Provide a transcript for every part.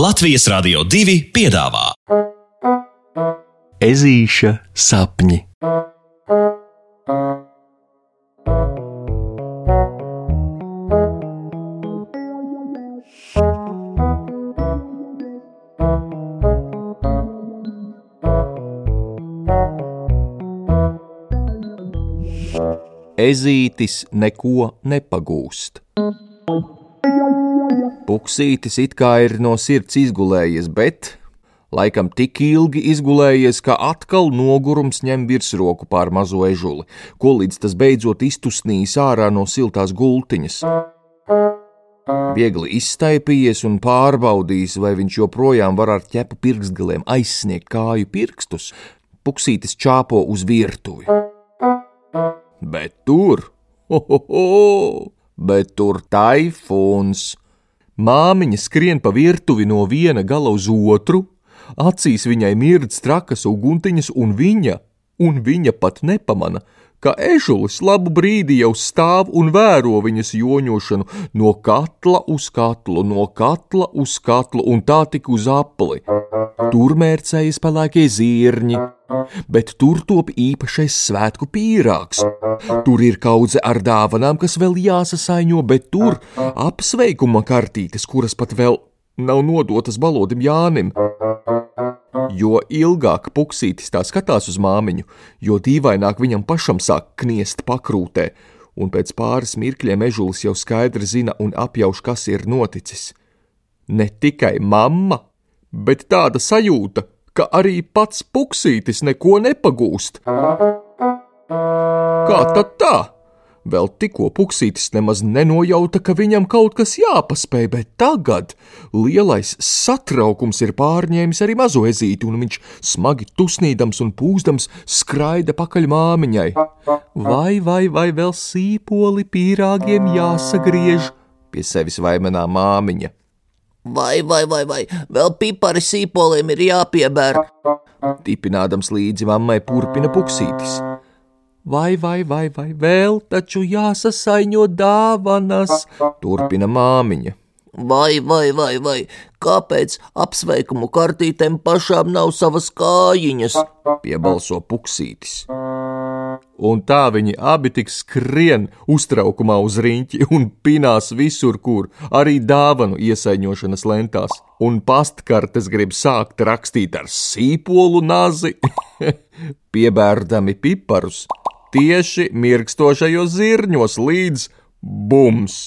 Latvijas Rādio 2 piedāvā Ezīša sapņi. Ezītis neko nepagūst. Puksītis it kā ir no sirds izgulējies, bet laikam tik ilgi izgulējies, ka atkal nogurums ņem virsroku pār mazo ežuli, ko līdz tas beidzot iztusnījis ārā no siltās gultiņas. Viegli izstaipījies un pārbaudījis, vai viņš joprojām var ar ķepu pirkstgaliem aizsniegt kāju pirkstus, puksītis čāpo uz virtuvi. Bet tur, ho, ho, ho, bet tur taifūns! Māmiņa skrien pa virtuvi no viena gala uz otru, acīs viņai mirdz trakas uguntiņas, un viņa, un viņa pat nepamana, ka ežulis labu brīdi jau stāv un vēro viņas joņošanu no katla uz katlu, no katla uz katlu, un tā tik uz apli. Tur mērcējas pelēkie zirņi, bet tur top īpašais svētku pīrāgs. Tur ir kaudze ar dāvanām, kas vēl jāsasaiņo, bet tur apsveikuma kartītes, kuras pat vēl nav nodotas balodim Jānim. Jo ilgāk puksītis tā skatās uz māmiņu, jo dīvaināk viņam pašam sāk kniest pakrūtē, un pēc pāris mirkļiem ežulis jau skaidri zina un apjauš, kas ir noticis. Ne tikai mamma, bet tāda sajūta, ka arī pats puksītis neko nepagūst. Kā tad tā? Vēl tikko puksītis nemaz nenojauta, ka viņam kaut kas jāpaspēj, bet tagad lielais satraukums ir pārņēmis arī mazo ezīti, un viņš smagi tusnīdams un pūzdams skraida pakaļ māmiņai. Vai, vai, vai vēl sīpoli pīrāgiem jāsagriež, pie sevis vaimanā māmiņa. Vai, vai, vai, vai, vēl pipari sīpoliem ir jāpiebēr. Tipinādams līdzi mammai purpina puksītis. Vai, vai, vai, vai, vēl taču jāsasaiņo dāvanas, turpina māmiņa. Vai, vai, vai, vai, kāpēc apsveikumu kartītēm pašām nav savas kājiņas? Piebalso puksītis. Un tā viņi abi tik skrien uztraukumā uz riņķi un pinās visur, kur arī dāvanu iesaiņošanas lentās. Un pastkartes grib sākt rakstīt ar sīpolu nazi, piebērdami piparus tieši mirkstošajos zirņos līdz bums.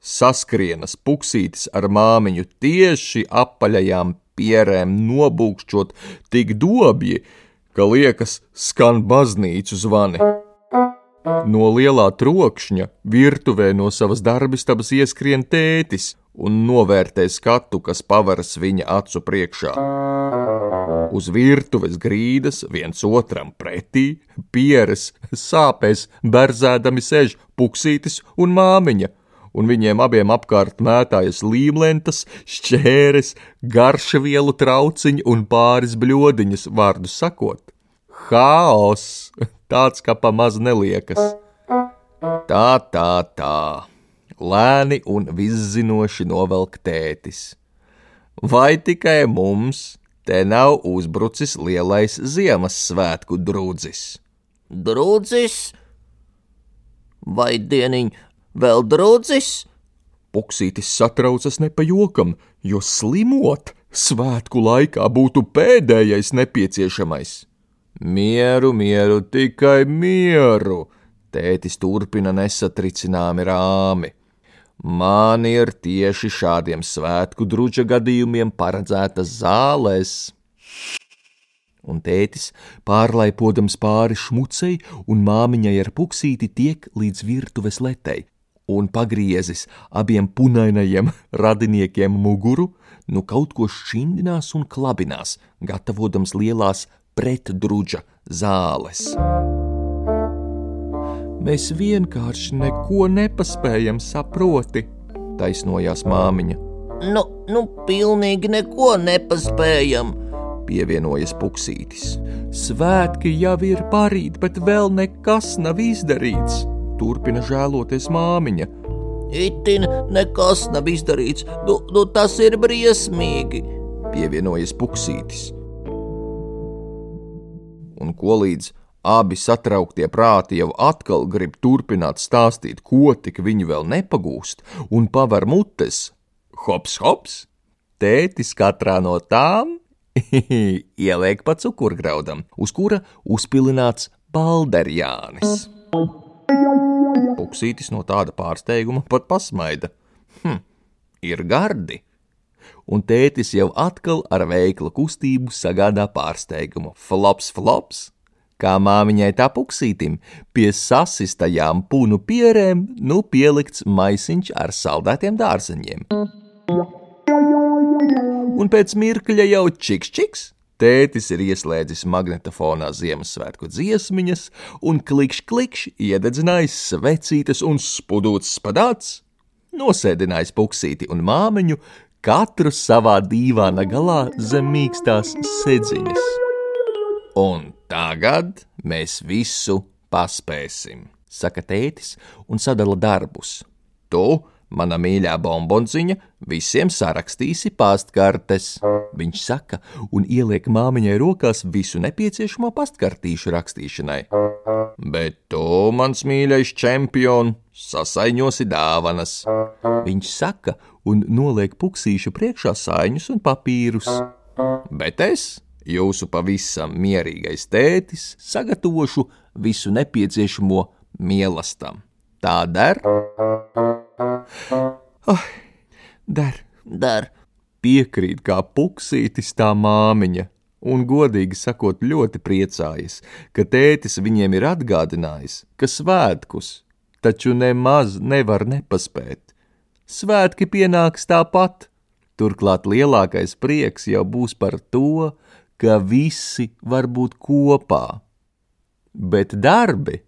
Saskrienas puksītis ar māmiņu tieši apaļajām pierēm nobūkšķot tik dobji, ka liekas skan baznīcu zvani. No lielā trokšņa virtuvē no savas darbistabas ieskrien tētis un novērtē skatu, kas pavaras viņa acu priekšā. Uz virtuves grīdas viens otram pretī, pieres, sāpēs, berzēdami sēž puksītis un māmiņa, un viņiem abiem apkārt mētājas līmlentas, šķēres, garšvielu trauciņi un pāris bļodiņas, vārdu sakot. Haos! Tāds, ka pamaz neliekas. Tā, tā, tā lēni un viszinoši novelk tētis. Vai tikai mums te nav uzbrucis lielais Ziemassvētku drūdzis? Drūdzis? Vai dieniņ vēl drūdzis? Puksītis satraucas ne pa jokam, jo slimot svētku laikā būtu pēdējais nepieciešamais. Mieru, mieru, tikai mieru! Tētis turpina nesatricināmi rāmi. Man ir tieši šādiem svētku druģa gadījumiem paredzētas zāles. Un tētis, pārlaipodams pāri šmucei un māmiņai ar puksīti, tiek līdz virtuves letei, un pagriezis abiem punainajiem radiniekiem muguru, nu kaut ko šķindinās un klabinās, gatavojams lielās pretdruģa zāles. Mēs vienkārši neko nepaspējam, saproti, taisnojās māmiņa. Nu, nu, pilnīgi neko nepaspējam, pievienojas puksītis. Svētki jau ir parīt, bet vēl nekas nav izdarīts, turpina žēloties māmiņa. Itin nekas nav izdarīts, nu, nu tas ir briesmīgi, pievienojas puksītis. Un ko līdz abi satrauktie prāti jau atkal grib turpināt stāstīt, ko tik viņi vēl nepagūst, un paver mutes, hops, hops, tētis katrā no tām ieliek pa cukurgraudam, uz kura uzpilināts balderjānis. Puksītis no tāda pārsteiguma pat pasmaida. Hm, ir gardi! Un tētis jau atkal ar veiklu kustību sagādā pārsteigumu. Flops, flops! Kā māmiņai tā puksītim, pie sasistajām punu pierēm nu pielikts maisiņš ar saldētiem dārzeņiem. Un pēc mirkļa jau čiks, čiks, Tētis ir ieslēdzis magnetofonā Ziemassvētku dziesmiņas, un klikšķi klikšķi iededzinājis svecītes un spudūts spadāts, nosēdinājis puksīti un māmiņu, katru savā dīvāna galā zem mīkstās sedziņas. Un tagad mēs visu paspēsim, saka tētis un sadala darbus. Tu Mana mīļā bombonziņa visiem sarakstīsi pastkartes, viņš saka, un ieliek māmiņai rokās visu nepieciešamo pastkartīšu rakstīšanai. Bet tu, mans mīļais čempion, sasaiņosi dāvanas, viņš saka, un noliek puksīšu priekšā saiņus un papīrus. Bet es, jūsu pavisam mierīgais tētis, sagatavošu visu nepieciešamo mīlestam. Tā der? Oh, der, der. Piekrīt kā puksītis tā māmiņa, un godīgi sakot, ļoti priecājas, ka tētis viņiem ir atgādinājis, ka svētkus taču nemaz nevar nepaspēt. Svētki pienāks tāpat, turklāt lielākais prieks jau būs par to, ka visi var būt kopā. Bet darbi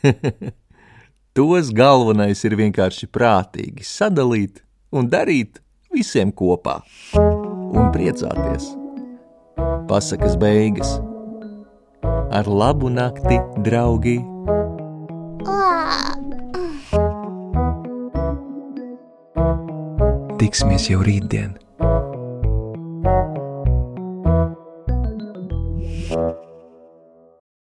Tos galvenais ir vienkārši prātīgi sadalīt un darīt visiem kopā un priecāties. Pasakas beigas ar labu nakti, draugi! Tiksimies jau rītdien!